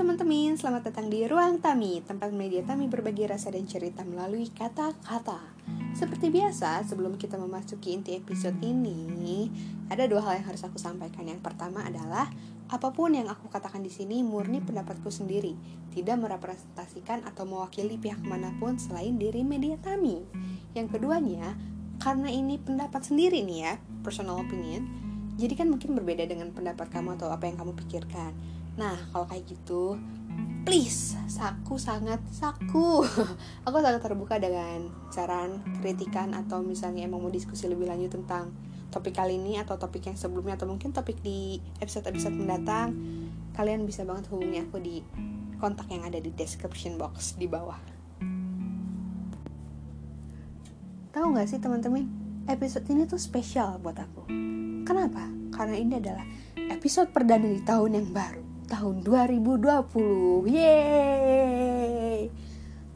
teman-teman, selamat datang di Ruang Tami, tempat media Tami berbagi rasa dan cerita melalui kata-kata. Seperti biasa, sebelum kita memasuki inti episode ini, ada dua hal yang harus aku sampaikan. Yang pertama adalah, apa pun yang aku katakan di sini murni pendapatku sendiri, tidak merepresentasikan atau mewakili pihak mana pun selain diri media Tami. Yang keduanya, karena ini pendapat sendiri nih ya, personal opinion, jadi kan mungkin berbeda dengan pendapat kamu atau apa yang kamu pikirkan Nah, kalau kayak gitu, please, saku sangat saku. Aku sangat terbuka dengan saran, kritikan atau misalnya emang mau diskusi lebih lanjut tentang topik kali ini atau topik yang sebelumnya atau mungkin topik di episode-episode mendatang. Kalian bisa banget hubungi aku di kontak yang ada di description box di bawah. Tahu nggak sih teman-teman, episode ini tuh spesial buat aku. Kenapa? Karena ini adalah episode perdana di tahun yang baru tahun 2020 yeay.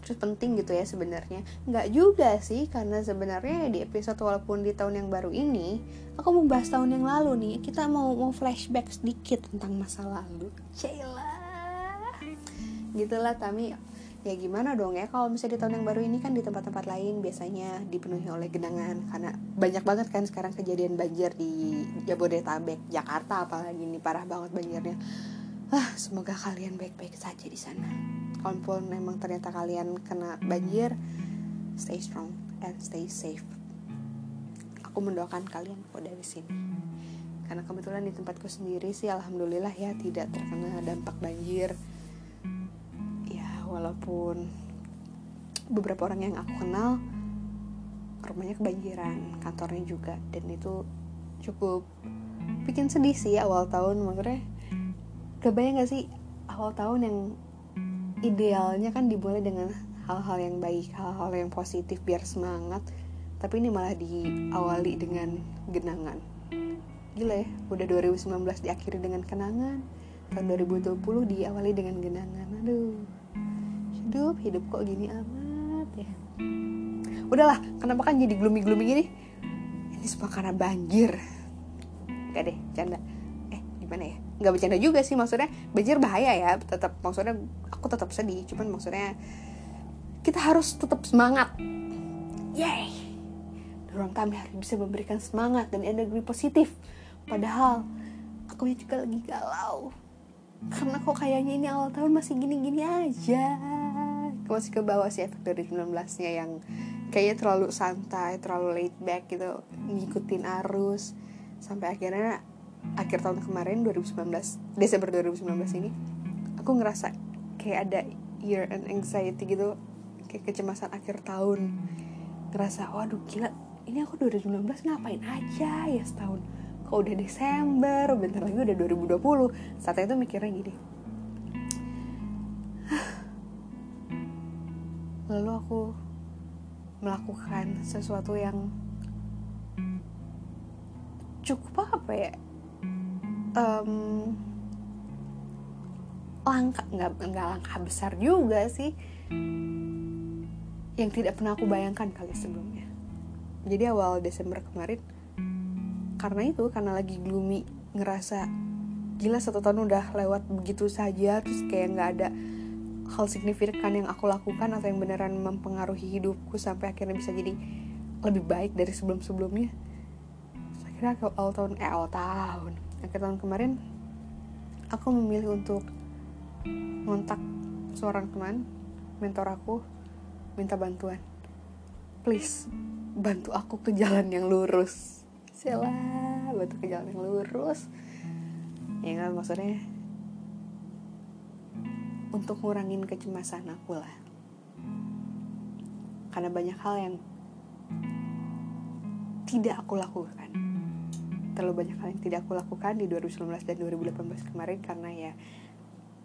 Terus penting gitu ya sebenarnya. Nggak juga sih karena sebenarnya di episode walaupun di tahun yang baru ini aku mau bahas tahun yang lalu nih. Kita mau mau flashback sedikit tentang masa lalu. Cila. Gitulah Tami. Ya gimana dong ya kalau misalnya di tahun yang baru ini kan di tempat-tempat lain biasanya dipenuhi oleh genangan. Karena banyak banget kan sekarang kejadian banjir di Jabodetabek Jakarta apalagi ini parah banget banjirnya ah semoga kalian baik-baik saja di sana. Kalaupun memang ternyata kalian kena banjir stay strong and stay safe. Aku mendoakan kalian kok dari sini. Karena kebetulan di tempatku sendiri sih alhamdulillah ya tidak terkena dampak banjir. Ya walaupun beberapa orang yang aku kenal rumahnya kebanjiran kantornya juga dan itu cukup bikin sedih sih awal tahun maksudnya kebayang gak sih awal tahun yang idealnya kan dimulai dengan hal-hal yang baik, hal-hal yang positif biar semangat. Tapi ini malah diawali dengan genangan. Gila ya, udah 2019 diakhiri dengan kenangan. Tahun 2020 diawali dengan genangan. Aduh. Hidup, hidup kok gini amat ya. Udahlah, kenapa kan jadi gloomy-gloomy gini? Ini semua karena banjir. Gak deh, canda. Eh, gimana ya? Nggak bercanda juga sih maksudnya banjir bahaya ya tetap maksudnya aku tetap sedih cuman maksudnya kita harus tetap semangat. Yay dorong kami harus bisa memberikan semangat dan energi positif. Padahal aku juga lagi galau. Karena kok kayaknya ini awal tahun masih gini-gini aja. Masih ke bawah sih efek dari 19 nya yang kayaknya terlalu santai terlalu laid back gitu ngikutin arus. Sampai akhirnya akhir tahun kemarin 2019 Desember 2019 ini aku ngerasa kayak ada year and anxiety gitu kayak kecemasan akhir tahun. Ngerasa waduh gila ini aku 2019 ngapain aja ya setahun? Kok udah Desember bentar lagi udah 2020 saat itu mikirnya gini. Lalu aku melakukan sesuatu yang cukup apa ya um, langkah nggak nggak langkah besar juga sih. Yang tidak pernah aku bayangkan kali sebelumnya. Jadi awal Desember kemarin karena itu karena lagi gloomy ngerasa gila satu tahun udah lewat begitu saja terus kayak nggak ada hal signifikan yang aku lakukan atau yang beneran mempengaruhi hidupku sampai akhirnya bisa jadi lebih baik dari sebelum-sebelumnya. Akhirnya awal tahun eh awal tahun akhir tahun kemarin aku memilih untuk ngontak seorang teman mentor aku minta bantuan. Please bantu aku ke jalan yang lurus. Sela bantu ke jalan yang lurus. Ya kan maksudnya untuk ngurangin kecemasan aku lah. Karena banyak hal yang tidak aku lakukan terlalu banyak hal yang tidak aku lakukan di 2019 dan 2018 kemarin karena ya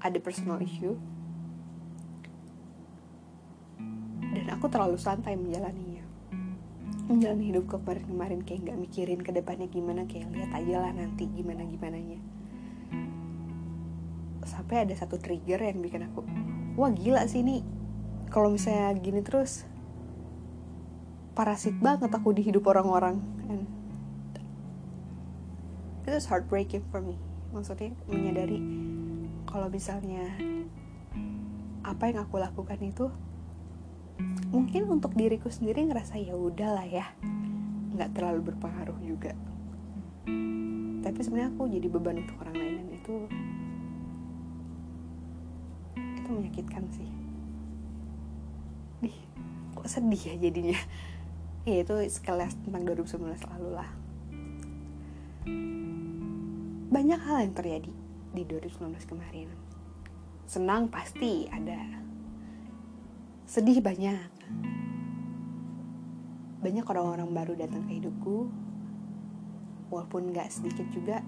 ada personal issue. Dan aku terlalu santai menjalaninya. Menjalani hidupku kemarin-kemarin kayak nggak mikirin ke depannya gimana kayak lihat aja lah nanti gimana gimana nya sampai ada satu trigger yang bikin aku wah gila sih ini. Kalau misalnya gini terus parasit banget aku di hidup orang-orang itu heartbreaking for me. Maksudnya menyadari kalau misalnya apa yang aku lakukan itu mungkin untuk diriku sendiri ngerasa ya udahlah ya nggak terlalu berpengaruh juga. Tapi sebenarnya aku jadi beban untuk orang lain dan itu itu menyakitkan sih. Ih, kok sedih ya jadinya? Ya itu sekelas tentang 2019 lalu lah banyak hal yang terjadi di 2019 kemarin. Senang pasti ada. Sedih banyak. Banyak orang-orang baru datang ke hidupku. Walaupun gak sedikit juga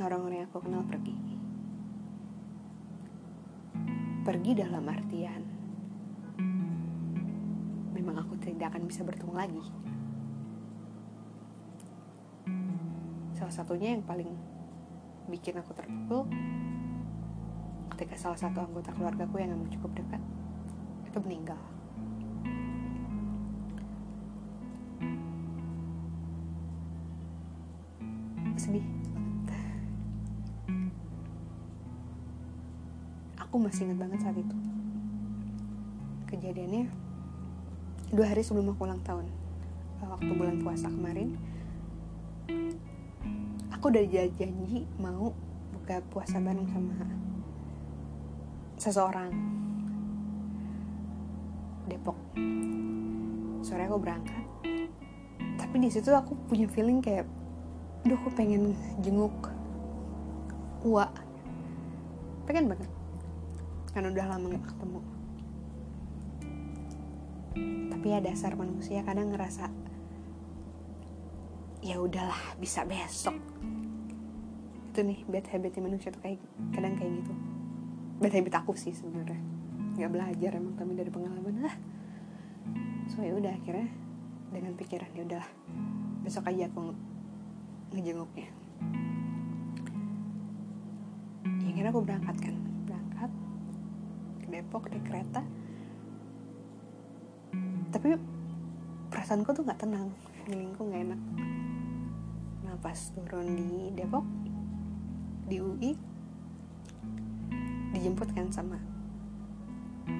orang-orang yang aku kenal pergi. Pergi dalam artian memang aku tidak akan bisa bertemu lagi salah satunya yang paling bikin aku terpukul ketika salah satu anggota keluargaku yang cukup dekat itu meninggal. Sedih. Aku masih ingat banget saat itu. Kejadiannya dua hari sebelum aku ulang tahun waktu bulan puasa kemarin aku udah janji mau buka puasa bareng sama seseorang. Depok. Sore aku berangkat. Tapi di situ aku punya feeling kayak Duh, aku pengen jenguk Ua Pengen banget. Karena udah lama gak ketemu. Tapi ya dasar manusia kadang ngerasa Ya udahlah, bisa besok Itu nih, bad habitnya manusia tuh kayak kadang kayak gitu. Bad habit aku sih sebenarnya. Gak belajar emang tapi dari pengalaman. Lah So ya udah akhirnya dengan pikiran ya udahlah. Besok aja aku ngejenguknya. Ya kira aku berangkat kan. Berangkat ke Depok naik kereta. Tapi perasaanku tuh nggak tenang. Feelingku nggak enak. Nah pas turun di Depok di UI dijemput kan sama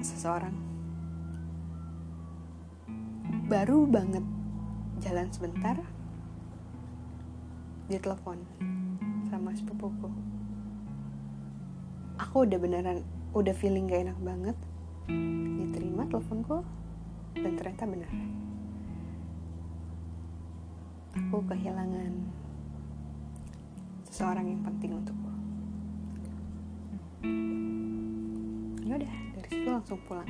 seseorang. Baru banget jalan sebentar ditelepon sama sepupuku aku udah beneran udah feeling gak enak banget. Diterima teleponku dan ternyata benar. Aku kehilangan seseorang yang penting untukku ya udah dari situ langsung pulang.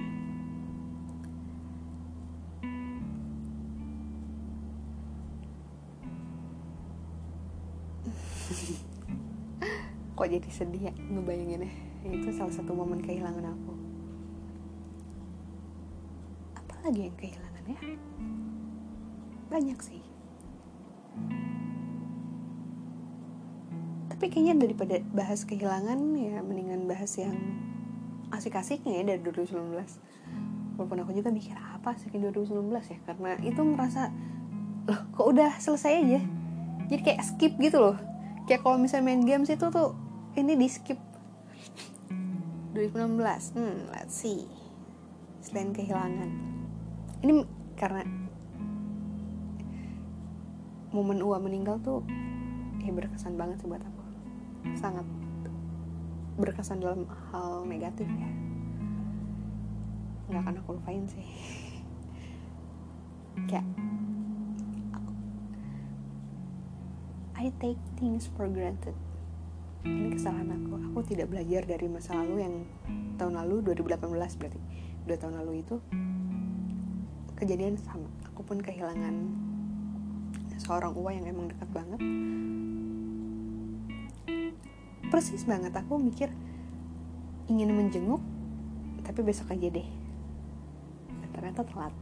Kok jadi sedih ya ngebayanginnya? Itu salah satu momen kehilangan aku. Apalagi yang kehilangan ya? Banyak sih tapi kayaknya daripada bahas kehilangan ya mendingan bahas yang asik-asiknya ya dari 2019 walaupun aku juga mikir apa sih 2019 ya? Karena itu ngerasa loh kok udah selesai aja? Jadi kayak skip gitu loh. Kayak kalau misalnya main games itu tuh ini di skip. 2016 hmm let's see. Selain kehilangan. Ini karena momen Ua meninggal tuh ya berkesan banget sih buat aku sangat berkesan dalam hal negatif ya. Nggak akan aku lupain sih. Kayak I take things for granted. Ini kesalahan aku. Aku tidak belajar dari masa lalu yang tahun lalu 2018 berarti. Dua tahun lalu itu kejadian sama. Aku pun kehilangan seorang uwa yang emang dekat banget persis banget. Aku mikir ingin menjenguk tapi besok aja deh. Ternyata telat.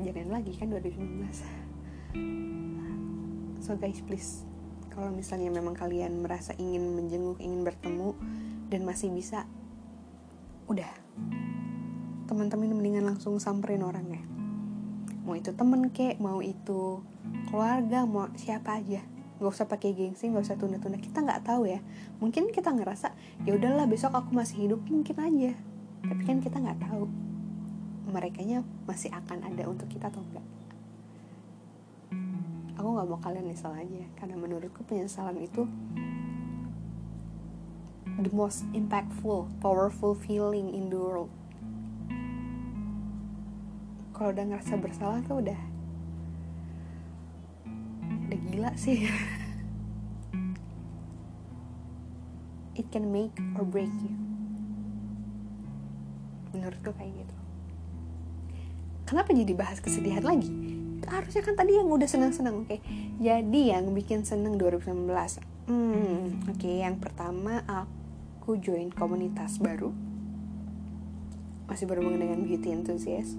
Kejadian lagi kan 2019 so guys please kalau misalnya memang kalian merasa ingin menjenguk ingin bertemu dan masih bisa udah. Teman-teman mendingan langsung samperin orangnya. Mau itu temen kek mau itu keluarga mau siapa aja nggak usah pakai gengsi nggak usah tunda-tunda. Kita nggak tahu ya. Mungkin kita ngerasa ya udahlah besok aku masih hidup mungkin aja. Tapi kan kita nggak tahu mereka masih akan ada untuk kita atau enggak aku nggak mau kalian nyesal aja karena menurutku penyesalan itu the most impactful powerful feeling in the world. Kalau udah ngerasa bersalah tuh udah gila sih. It can make or break you. Menurutku kayak gitu. Kenapa jadi bahas kesedihan lagi? Harusnya kan tadi yang udah senang-senang oke? Okay? jadi yang bikin seneng 2019 hmm oke okay, yang pertama aku join komunitas baru. Masih berhubungan dengan beauty enthusiast.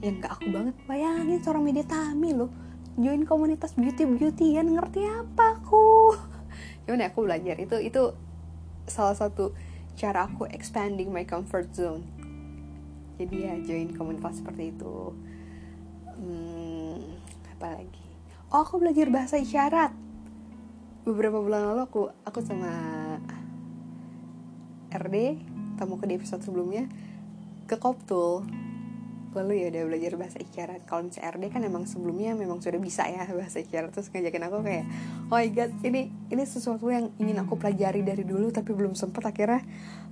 Yang gak aku banget bayangin seorang media tami loh join komunitas beauty beautyan ngerti apa aku? Gimana ya, aku belajar. Itu itu salah satu cara aku expanding my comfort zone. Jadi ya join komunitas seperti itu. Hmm, apa lagi? Oh aku belajar bahasa isyarat. Beberapa bulan lalu aku aku sama RD tamu ke di episode sebelumnya ke Koptul lalu ya udah belajar bahasa isyarat kalau misalnya RD kan emang sebelumnya memang sudah bisa ya bahasa isyarat terus ngajakin aku kayak oh my god ini ini sesuatu yang ingin aku pelajari dari dulu tapi belum sempat akhirnya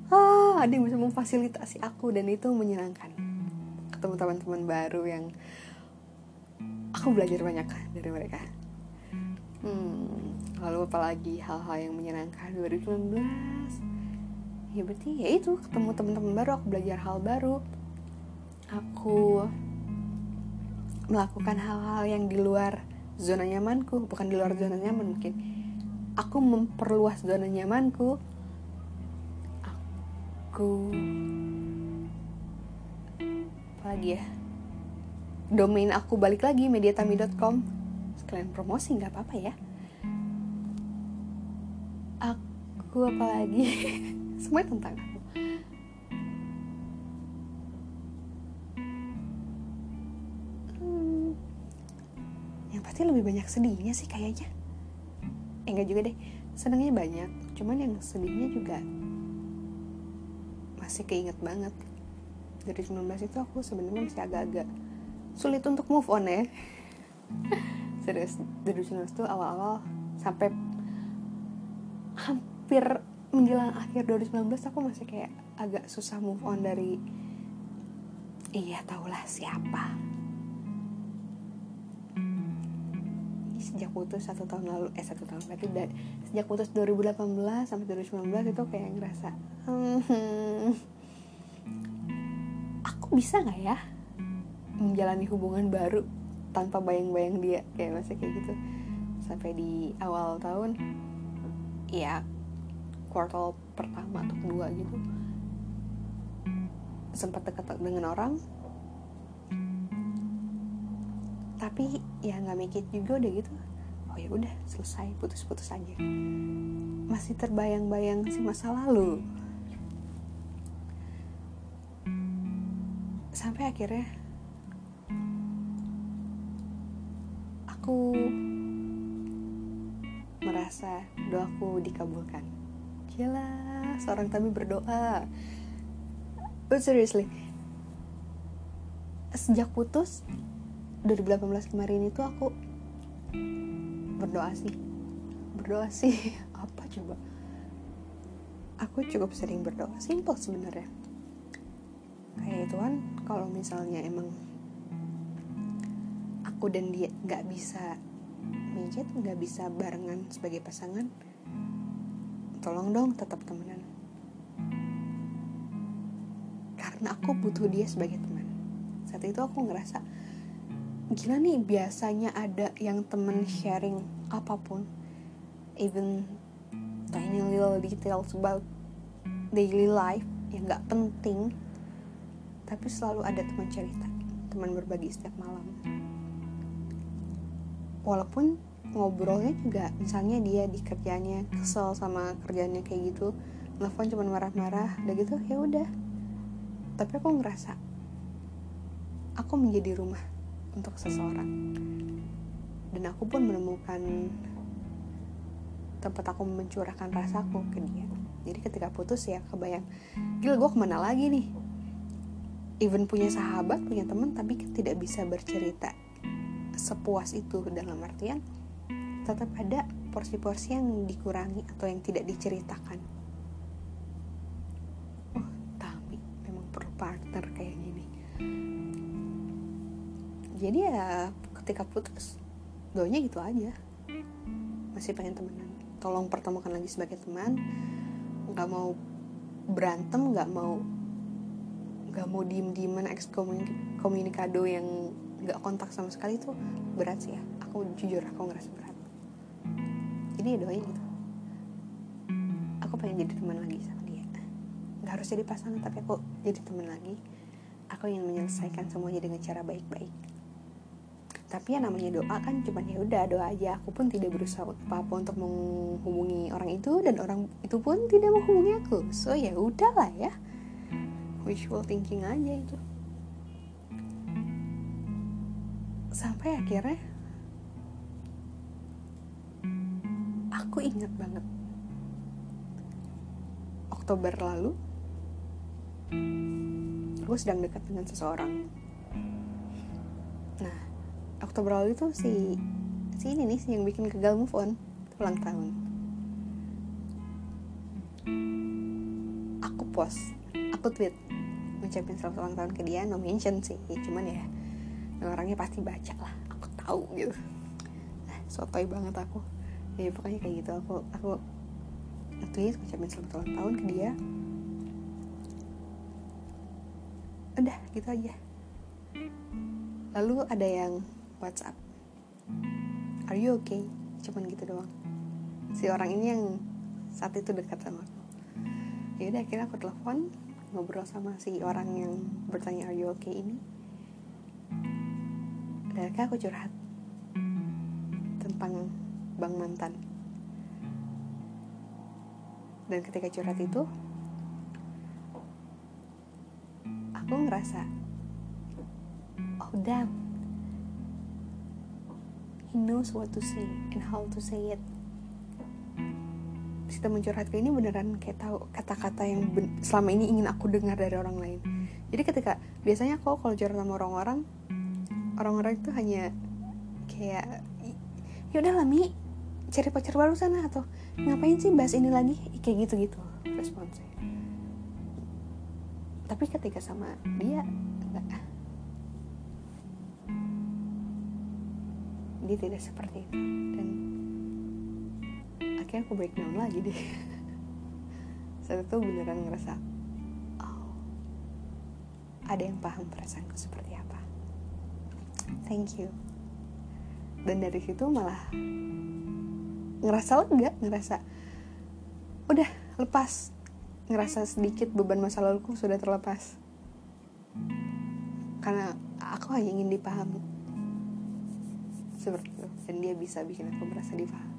ah ada yang bisa memfasilitasi aku. Dan itu menyenangkan. Ketemu teman-teman baru yang aku belajar banyak dari mereka. Hmm, lalu apalagi hal-hal yang menyenangkan. 2019 ya berarti ya itu ketemu teman-teman baru aku belajar hal baru aku melakukan hal-hal yang di luar zona nyamanku bukan di luar zona nyaman mungkin. Aku memperluas zona nyamanku. Aku apa lagi ya? Domain aku balik lagi mediatami.com sekalian promosi nggak apa-apa ya. Aku apa lagi? Semuanya tentang aku lebih banyak sedihnya sih kayaknya. Eh enggak juga deh senangnya banyak. Cuman yang sedihnya juga masih keinget banget. Dari 19 itu aku sebenarnya masih agak-agak sulit untuk move on ya. Serius dari 19 itu awal-awal sampai hampir menjelang akhir 2019 aku masih kayak agak susah move on dari iya tahulah siapa putus satu tahun lalu eh satu tahun berarti dari sejak putus 2018 sampai 2019 itu kayak ngerasa hmm, aku bisa nggak ya menjalani hubungan baru tanpa bayang-bayang dia? Kayak masih kayak gitu. Sampai di awal tahun ya kuartal pertama atau kedua gitu sempat dekat dengan orang. Tapi ya nggak mikir juga udah gitu oh ya udah selesai putus-putus aja. Masih terbayang-bayang si masa lalu. Sampai akhirnya aku merasa doaku dikabulkan. Jelas seorang kami berdoa. But seriously sejak putus 2018 kemarin itu aku berdoa sih. Berdoa sih. Apa coba? Aku cukup sering berdoa. Simple sebenarnya. Kayak Tuhan kalau misalnya emang aku dan dia nggak bisa mijit nggak bisa barengan sebagai pasangan tolong dong tetap temenan. Karena aku butuh dia sebagai teman. Saat itu aku ngerasa gila nih biasanya ada yang temen sharing apa pun. Even tiny little details about daily life yang nggak penting. Tapi selalu ada teman cerita teman berbagi setiap malam. Walaupun ngobrolnya juga misalnya dia di kerjanya kesel sama kerjanya kayak gitu telepon cuma marah-marah udah gitu ya udah. Tapi aku ngerasa aku menjadi rumah untuk seseorang. Dan aku pun menemukan tempat aku mencurahkan rasaku ke dia. Jadi ketika putus ya kebayang gila gue ke mana lagi nih? Even punya sahabat punya teman tapi tidak bisa bercerita sepuas itu. Dalam artian tetap ada porsi-porsi yang dikurangi atau yang tidak diceritakan jadi ya ketika putus doanya gitu aja. Masih pengen temenan. Tolong pertemukan lagi sebagai teman. Nggak mau berantem nggak mau nggak mau diem dieman ekskomunikado yang nggak kontak sama sekali itu berat sih ya. Aku jujur aku ngerasa berat. Jadi ya doain gitu. Aku pengen jadi teman lagi sama dia. Nggak harus jadi pasangan tapi aku jadi teman lagi. Aku ingin menyelesaikan semuanya dengan cara baik-baik tapi ya namanya doa kan cuma ya udah doa aja. Aku pun tidak berusaha apa apa untuk menghubungi orang itu dan orang itu pun tidak menghubungi aku. So ya udahlah ya. Wishful thinking aja itu. Sampai akhirnya aku ingat banget. Oktober lalu aku sedang dekat dengan seseorang. Nah Oktober lalu itu si si ini nih yang bikin gagal move on. Ulang tahun. Aku post aku tweet ngucapin selamat ulang tahun ke dia no mention sih. Cuman ya orangnya pasti baca lah. Aku tahu gitu. Nah sotoy banget aku. Ya pokoknya kayak gitu. Aku aku tweet ngucapin selamat ulang tahun ke dia. Udah gitu aja. Lalu ada yang WhatsApp. Are you okay? Cuman gitu doang. Si orang ini yang saat itu dekat sama aku. Ya udah akhirnya aku telepon ngobrol sama si orang yang bertanya are you okay ini? Dan akhirnya aku curhat tentang bang mantan. Dan ketika curhat itu aku ngerasa oh damn he knows what to say and how to say it. Si teman curhat ini beneran kayak tahu kata-kata yang selama ini ingin aku dengar dari orang lain. Jadi ketika biasanya aku kalau curhat sama orang-orang orang-orang itu hanya kayak ya udah mi cari pacar baru sana atau ngapain sih bahas ini lagi? Kayak gitu gitu responsnya tapi ketika sama dia enggak dia tidak seperti itu. Dan akhirnya aku breakdown lagi deh. Saat itu beneran ngerasa oh ada yang paham perasaanku seperti apa. Thank you. Dan dari situ malah ngerasa lega ngerasa udah lepas. Ngerasa sedikit beban masa laluku sudah terlepas. Karena aku hanya ingin dipahami dan dia bisa bikin aku merasa dipahami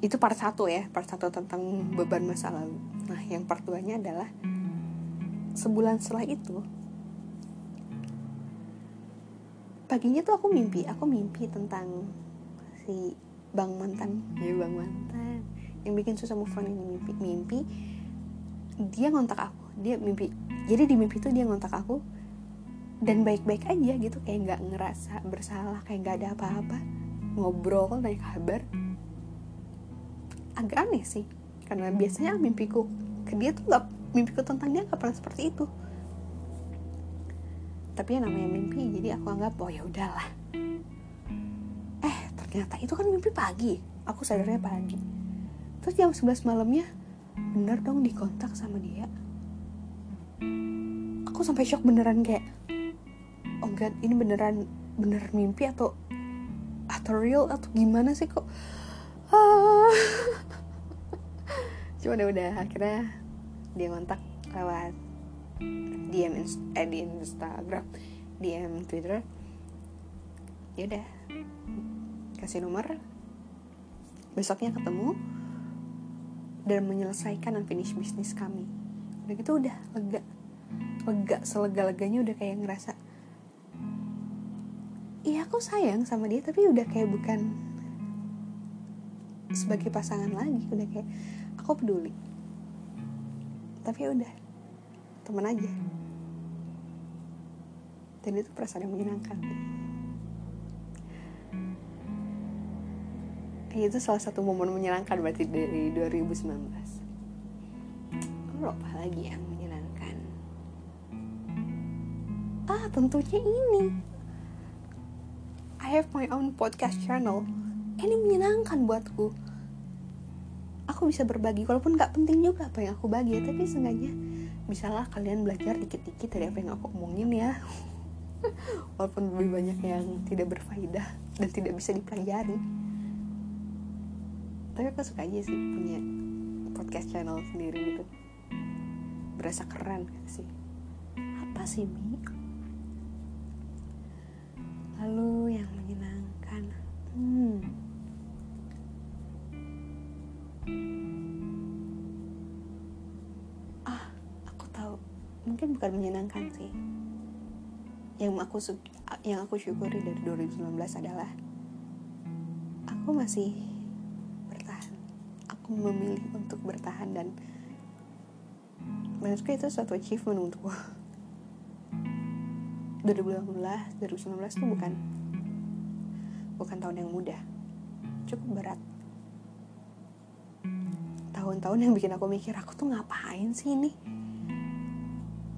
itu part satu ya part satu tentang beban masa lalu. Nah yang part duanya adalah sebulan setelah itu paginya tuh aku mimpi aku mimpi tentang si bang mantan. Ya bang mantan. Yang bikin susah move on ini mimpi mimpi dia ngontak aku. Dia mimpi jadi di mimpi itu dia ngontak aku dan baik-baik aja gitu. Kayak nggak ngerasa bersalah kayak nggak ada apa-apa. Ngobrol naik kabar. Agak aneh sih. Karena biasanya mimpiku ke dia tuh nggak mimpiku tentang dia nggak pernah seperti itu. Tapi yang namanya mimpi jadi aku anggap oh ya udahlah. Eh ternyata itu kan mimpi pagi. Aku sadarnya pagi. Terus jam 11 malamnya bener dong dikontak sama dia. Aku sampai shock beneran kayak oh god ini beneran bener mimpi atau atau real atau gimana sih kok? Ah. cuma udah udah akhirnya dia ngontak lewat DM eh, di Instagram DM Twitter. Ya udah kasih nomor. Besoknya ketemu dan menyelesaikan unfinished business kami. Udah gitu udah lega. Lega selega leganya udah kayak ngerasa iya aku sayang sama dia tapi udah kayak bukan sebagai pasangan lagi. Udah kayak aku peduli. Tapi ya udah teman aja. Dan itu perasaan yang menyenangkan. Itu salah satu momen menyenangkan berarti dari 2019 lalu apa lagi yang menyenangkan. Ah tentunya ini have my own podcast channel. Ini menyenangkan buatku. Aku bisa berbagi walaupun nggak penting juga apa yang aku bagi tapi seenggaknya misalnya kalian belajar dikit-dikit dari apa yang aku omongin ya. Walaupun lebih banyak yang tidak berfaedah dan tidak bisa dipelajari. Tapi aku suka aja sih punya podcast channel sendiri gitu. Berasa keren sih? Apa sih Mi lalu yang menyenangkan. Hmm. Ah aku tahu. Mungkin bukan menyenangkan sih. Yang aku yang aku syukuri dari 2019 adalah aku masih bertahan. Aku memilih untuk bertahan dan menurutku itu suatu achievement untukku 2018 2019 itu bukan bukan tahun yang mudah. Cukup berat. Tahun-tahun yang bikin aku mikir aku tuh ngapain sih ini?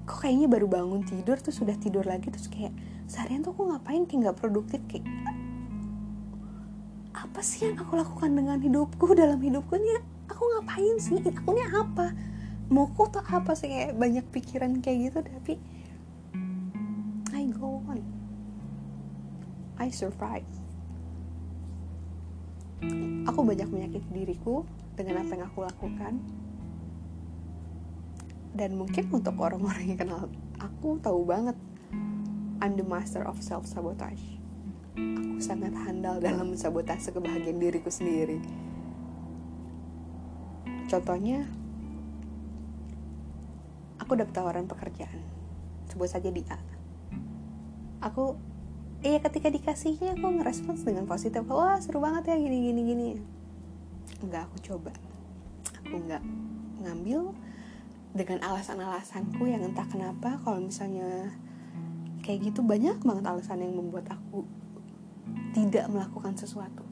Kok kayaknya baru bangun tidur tuh sudah tidur lagi terus kayak seharian tuh aku ngapain? Kayak nggak produktif kayak apa sih yang aku lakukan dengan hidupku dalam hidupku nih aku ngapain sih? Aku ini apa? Mau tuh apa sih? Kayak banyak pikiran kayak gitu tapi survive. Aku banyak menyakiti diriku dengan apa yang aku lakukan. Dan mungkin untuk orang-orang yang kenal aku tahu banget I'm the master of self sabotage aku sangat handal dalam sabotase kebahagiaan diriku sendiri. Contohnya aku dapat tawaran pekerjaan. Sebut saja di A. Aku iya ketika dikasihnya aku ngerespons dengan positif. Wah seru banget ya gini gini gini. Nggak aku coba. Aku nggak ngambil dengan alasan-alasanku yang entah kenapa. Kalau misalnya kayak gitu banyak banget alasan yang membuat aku tidak melakukan sesuatu.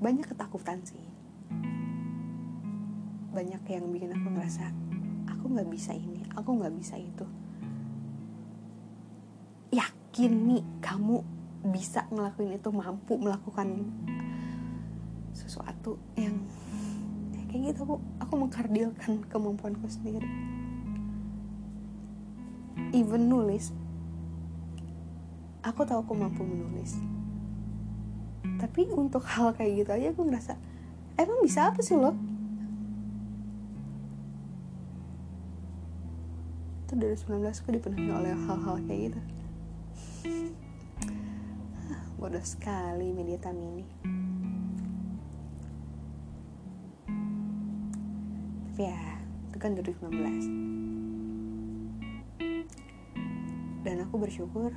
Banyak ketakutan sih. Banyak yang bikin aku ngerasa aku nggak bisa ini aku nggak bisa itu yakin nih kamu bisa ngelakuin itu mampu melakukan sesuatu yang ya kayak gitu aku aku mengkardilkan kemampuanku sendiri. Even nulis aku tahu aku mampu menulis. Tapi untuk hal kayak gitu aja aku ngerasa emang bisa apa sih lo itu dari 19 aku dipenuhi oleh hal-hal kayak gitu bodoh sekali media Tamini tapi ya itu kan 2019 dan aku bersyukur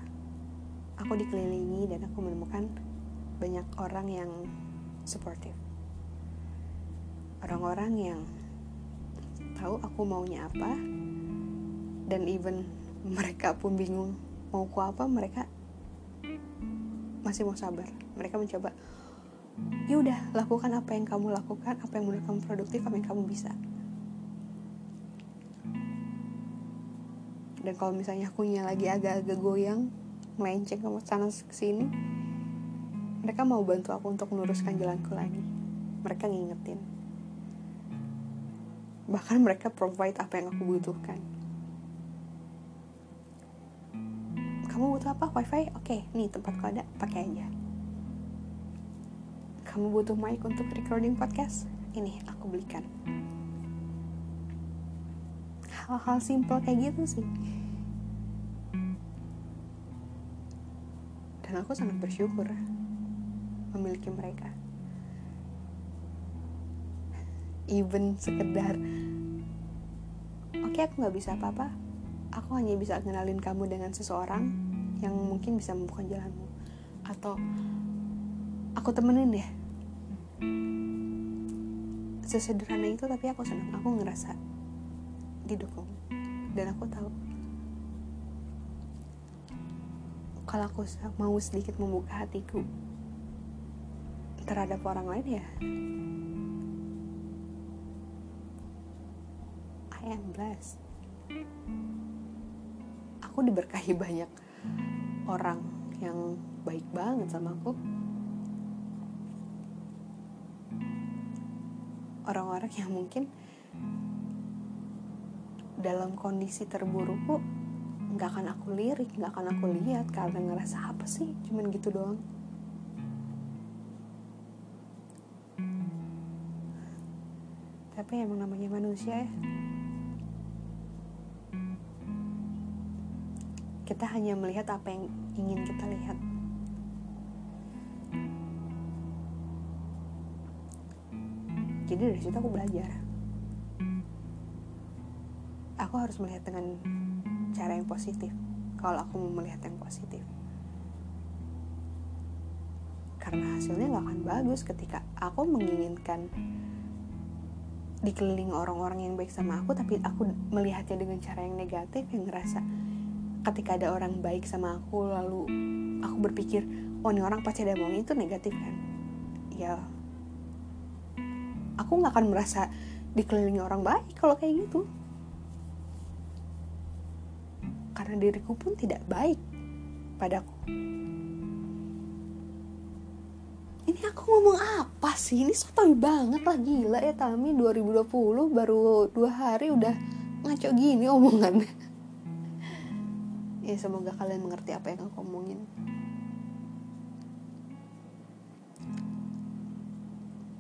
aku dikelilingi dan aku menemukan banyak orang yang supportive. Orang-orang yang tahu aku maunya apa dan even mereka pun bingung mau ku apa mereka masih mau sabar. Mereka mencoba ya udah lakukan apa yang kamu lakukan apa yang menurut kamu produktif apa yang kamu bisa. Dan kalau misalnya akunya lagi agak-agak goyang melenceng ke sana ke sini mereka mau bantu aku untuk meluruskan jalanku lagi. Mereka ngingetin. Bahkan mereka provide apa yang aku butuhkan kamu butuh apa? Wifi? Oke nih tempatku ada pakai aja. Kamu butuh mic untuk recording podcast? Ini aku belikan. Hal-hal simple kayak gitu sih. Dan aku sangat bersyukur memiliki mereka. Even sekedar oke okay, aku nggak bisa apa-apa. Aku hanya bisa kenalin kamu dengan seseorang yang mungkin bisa membuka jalanmu atau aku temenin deh. Sesederhana itu tapi aku senang. Aku ngerasa didukung. Dan aku tahu kalau aku mau sedikit membuka hatiku terhadap orang lain ya I am blessed. Aku diberkahi banyak orang yang baik banget sama aku. Orang-orang yang mungkin dalam kondisi terburukku nggak akan aku lirik nggak akan aku lihat karena ngerasa apa sih? Cuman gitu doang. Tapi emang namanya manusia ya kita hanya melihat apa yang ingin kita lihat. Jadi dari situ aku belajar. Aku harus melihat dengan cara yang positif. Kalau aku mau melihat yang positif. Karena hasilnya gak akan bagus ketika aku menginginkan dikelilingi orang-orang yang baik sama aku tapi aku melihatnya dengan cara yang negatif yang ngerasa ketika ada orang baik sama aku lalu aku berpikir oh ini orang pasti ada maunya itu negatif kan? Ya aku nggak akan merasa dikelilingi orang baik kalau kayak gitu. Karena diriku pun tidak baik padaku. Ini aku ngomong apa sih? Ini sotoy banget lah gila ya Tami. 2020 baru dua hari udah ngaco gini omongannya ya semoga kalian mengerti apa yang aku omongin.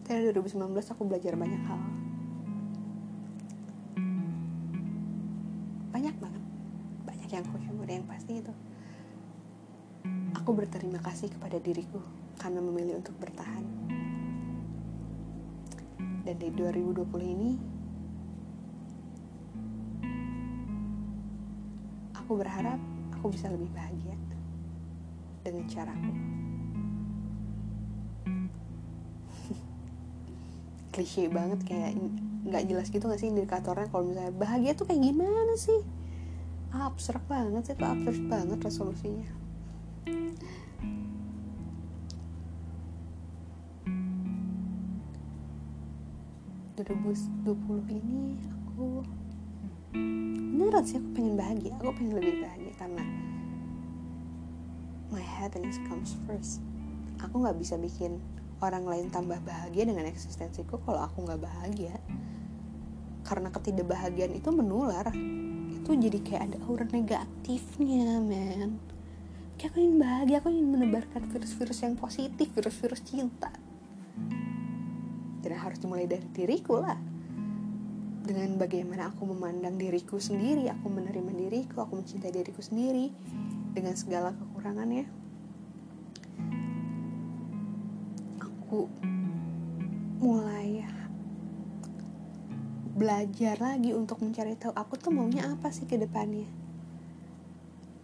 Dari 2019 aku belajar banyak hal. Banyak banget. Banyak yang aku syukur yang pasti itu. Aku berterima kasih kepada diriku karena memilih untuk bertahan. Dan di 2020 ini aku berharap aku bisa lebih bahagia dengan caraku klise banget kayak nggak jelas gitu gak sih indikatornya kalau misalnya bahagia tuh kayak gimana sih? Abstrak banget sih tuh abstrak banget resolusinya. 2020 ini aku sih aku pengen bahagia. Aku pengen lebih bahagia karena my happiness comes first. Aku nggak bisa bikin orang lain tambah bahagia dengan eksistensiku kalau aku nggak bahagia. Karena ketidakbahagiaan itu menular. Itu jadi kayak ada aura negatifnya men kayak aku ingin bahagia aku ingin menebarkan virus-virus yang positif virus-virus cinta. Dan harus dimulai dari diriku lah dengan bagaimana aku memandang diriku sendiri aku menerima diriku aku mencintai diriku sendiri dengan segala kekurangannya. Aku mulai belajar lagi untuk mencari tahu aku tuh maunya apa sih ke depannya.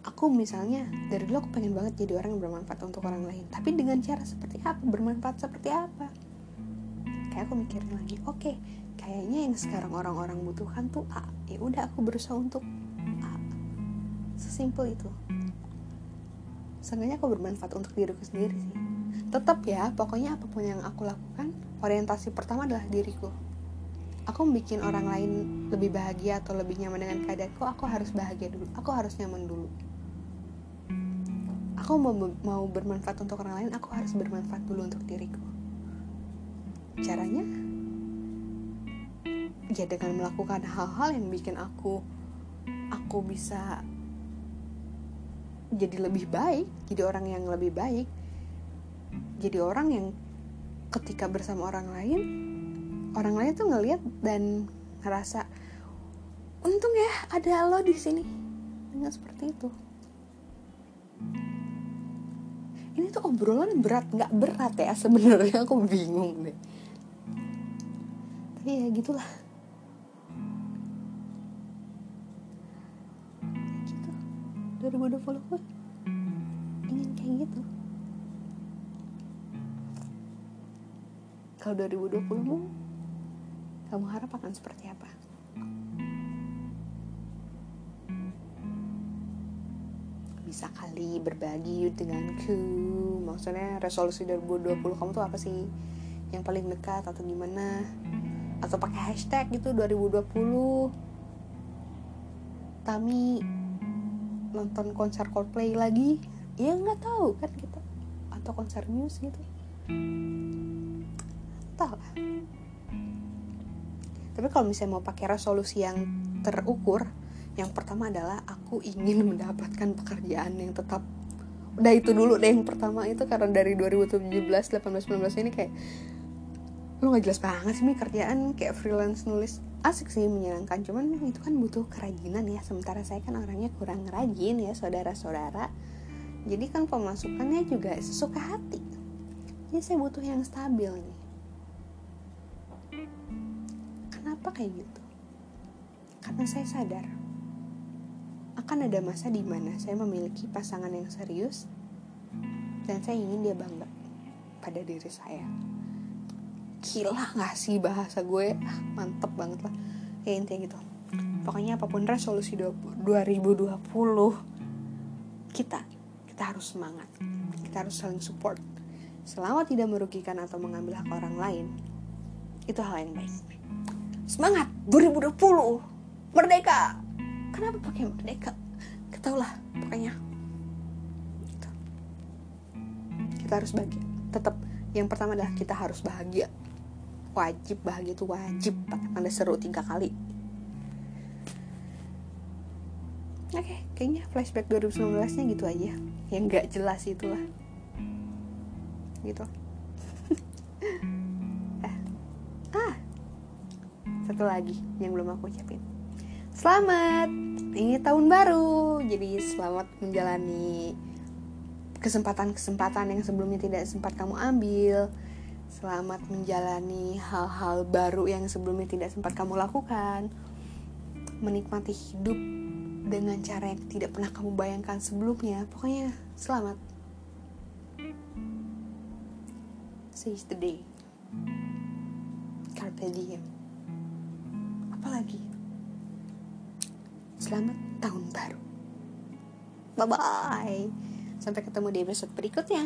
Aku misalnya dari dulu aku pengen banget jadi orang yang bermanfaat untuk orang lain tapi dengan cara seperti apa? Bermanfaat seperti apa kayak aku mikirin lagi oke okay, kayaknya yang sekarang orang-orang butuhkan tuh A. Ya udah aku berusaha untuk A. Sesimpel itu. Seenggaknya aku bermanfaat untuk diriku sendiri sih. Tetap ya pokoknya apa pun yang aku lakukan orientasi pertama adalah diriku. Aku bikin orang lain lebih bahagia atau lebih nyaman dengan keadaanku aku harus bahagia dulu. Aku harus nyaman dulu. Aku mau mau bermanfaat untuk orang lain aku harus bermanfaat dulu untuk diriku caranya? Ya dengan melakukan hal-hal yang bikin aku aku bisa jadi lebih baik jadi orang yang lebih baik jadi orang yang ketika bersama orang lain orang lain tuh ngeliat dan ngerasa untung ya ada lo di sini. Dengan seperti itu. Ini tuh obrolan berat nggak berat ya sebenarnya aku bingung deh tapi ya gitulah gitu. 2020 gue ingin kayak gitu. Kalau 2020mu kamu harap akan seperti apa? Bisa kali berbagi denganku. Maksudnya resolusi 2020 kamu tuh apa sih? Yang paling dekat atau gimana atau pakai hashtag gitu 2020 Tami nonton konser Coldplay lagi. Ya nggak tahu kan kita. Atau konser Muse gitu. Lah. Tapi kalau misalnya mau pakai resolusi yang terukur yang pertama adalah aku ingin mendapatkan pekerjaan yang tetap. Udah itu dulu deh yang pertama itu karena dari 2017 18 19 ini kayak lu nggak jelas banget sih nih kerjaan kayak freelance nulis. Asik sih menyenangkan. Cuman itu kan butuh kerajinan ya. Sementara saya kan orangnya kurang rajin ya saudara-saudara. Jadi kan pemasukannya juga sesuka hati. Jadi saya butuh yang stabil nih. Kenapa kayak gitu? Karena saya sadar akan ada masa di mana saya memiliki pasangan yang serius dan saya ingin dia bangga pada diri saya. Gila gak sih bahasa gue? Mantep banget lah. Ya intinya gitu. Pokoknya apa pun resolusi 2020 kita kita harus semangat. Kita harus saling support. Selama tidak merugikan atau mengambil hak orang lain, itu hal yang baik. Semangat 2020 merdeka kenapa pakai merdeka lah pokoknya gitu. kita harus bahagia tetap yang pertama adalah kita harus bahagia wajib bahagia itu wajib pakai tanda seru tiga kali. Oke okay, kayaknya flashback 2019 nya gitu aja. Yang gak jelas itulah. Gitu. Eh. ah. Satu lagi yang belum aku ucapin. Selamat. Ini tahun baru. Jadi selamat menjalani kesempatan-kesempatan yang sebelumnya tidak sempat kamu ambil selamat menjalani hal-hal baru yang sebelumnya tidak sempat kamu lakukan menikmati hidup dengan cara yang tidak pernah kamu bayangkan sebelumnya pokoknya selamat seize the day carpe diem apalagi Selamat tahun baru. Bye bye. Sampai ketemu di episode berikutnya.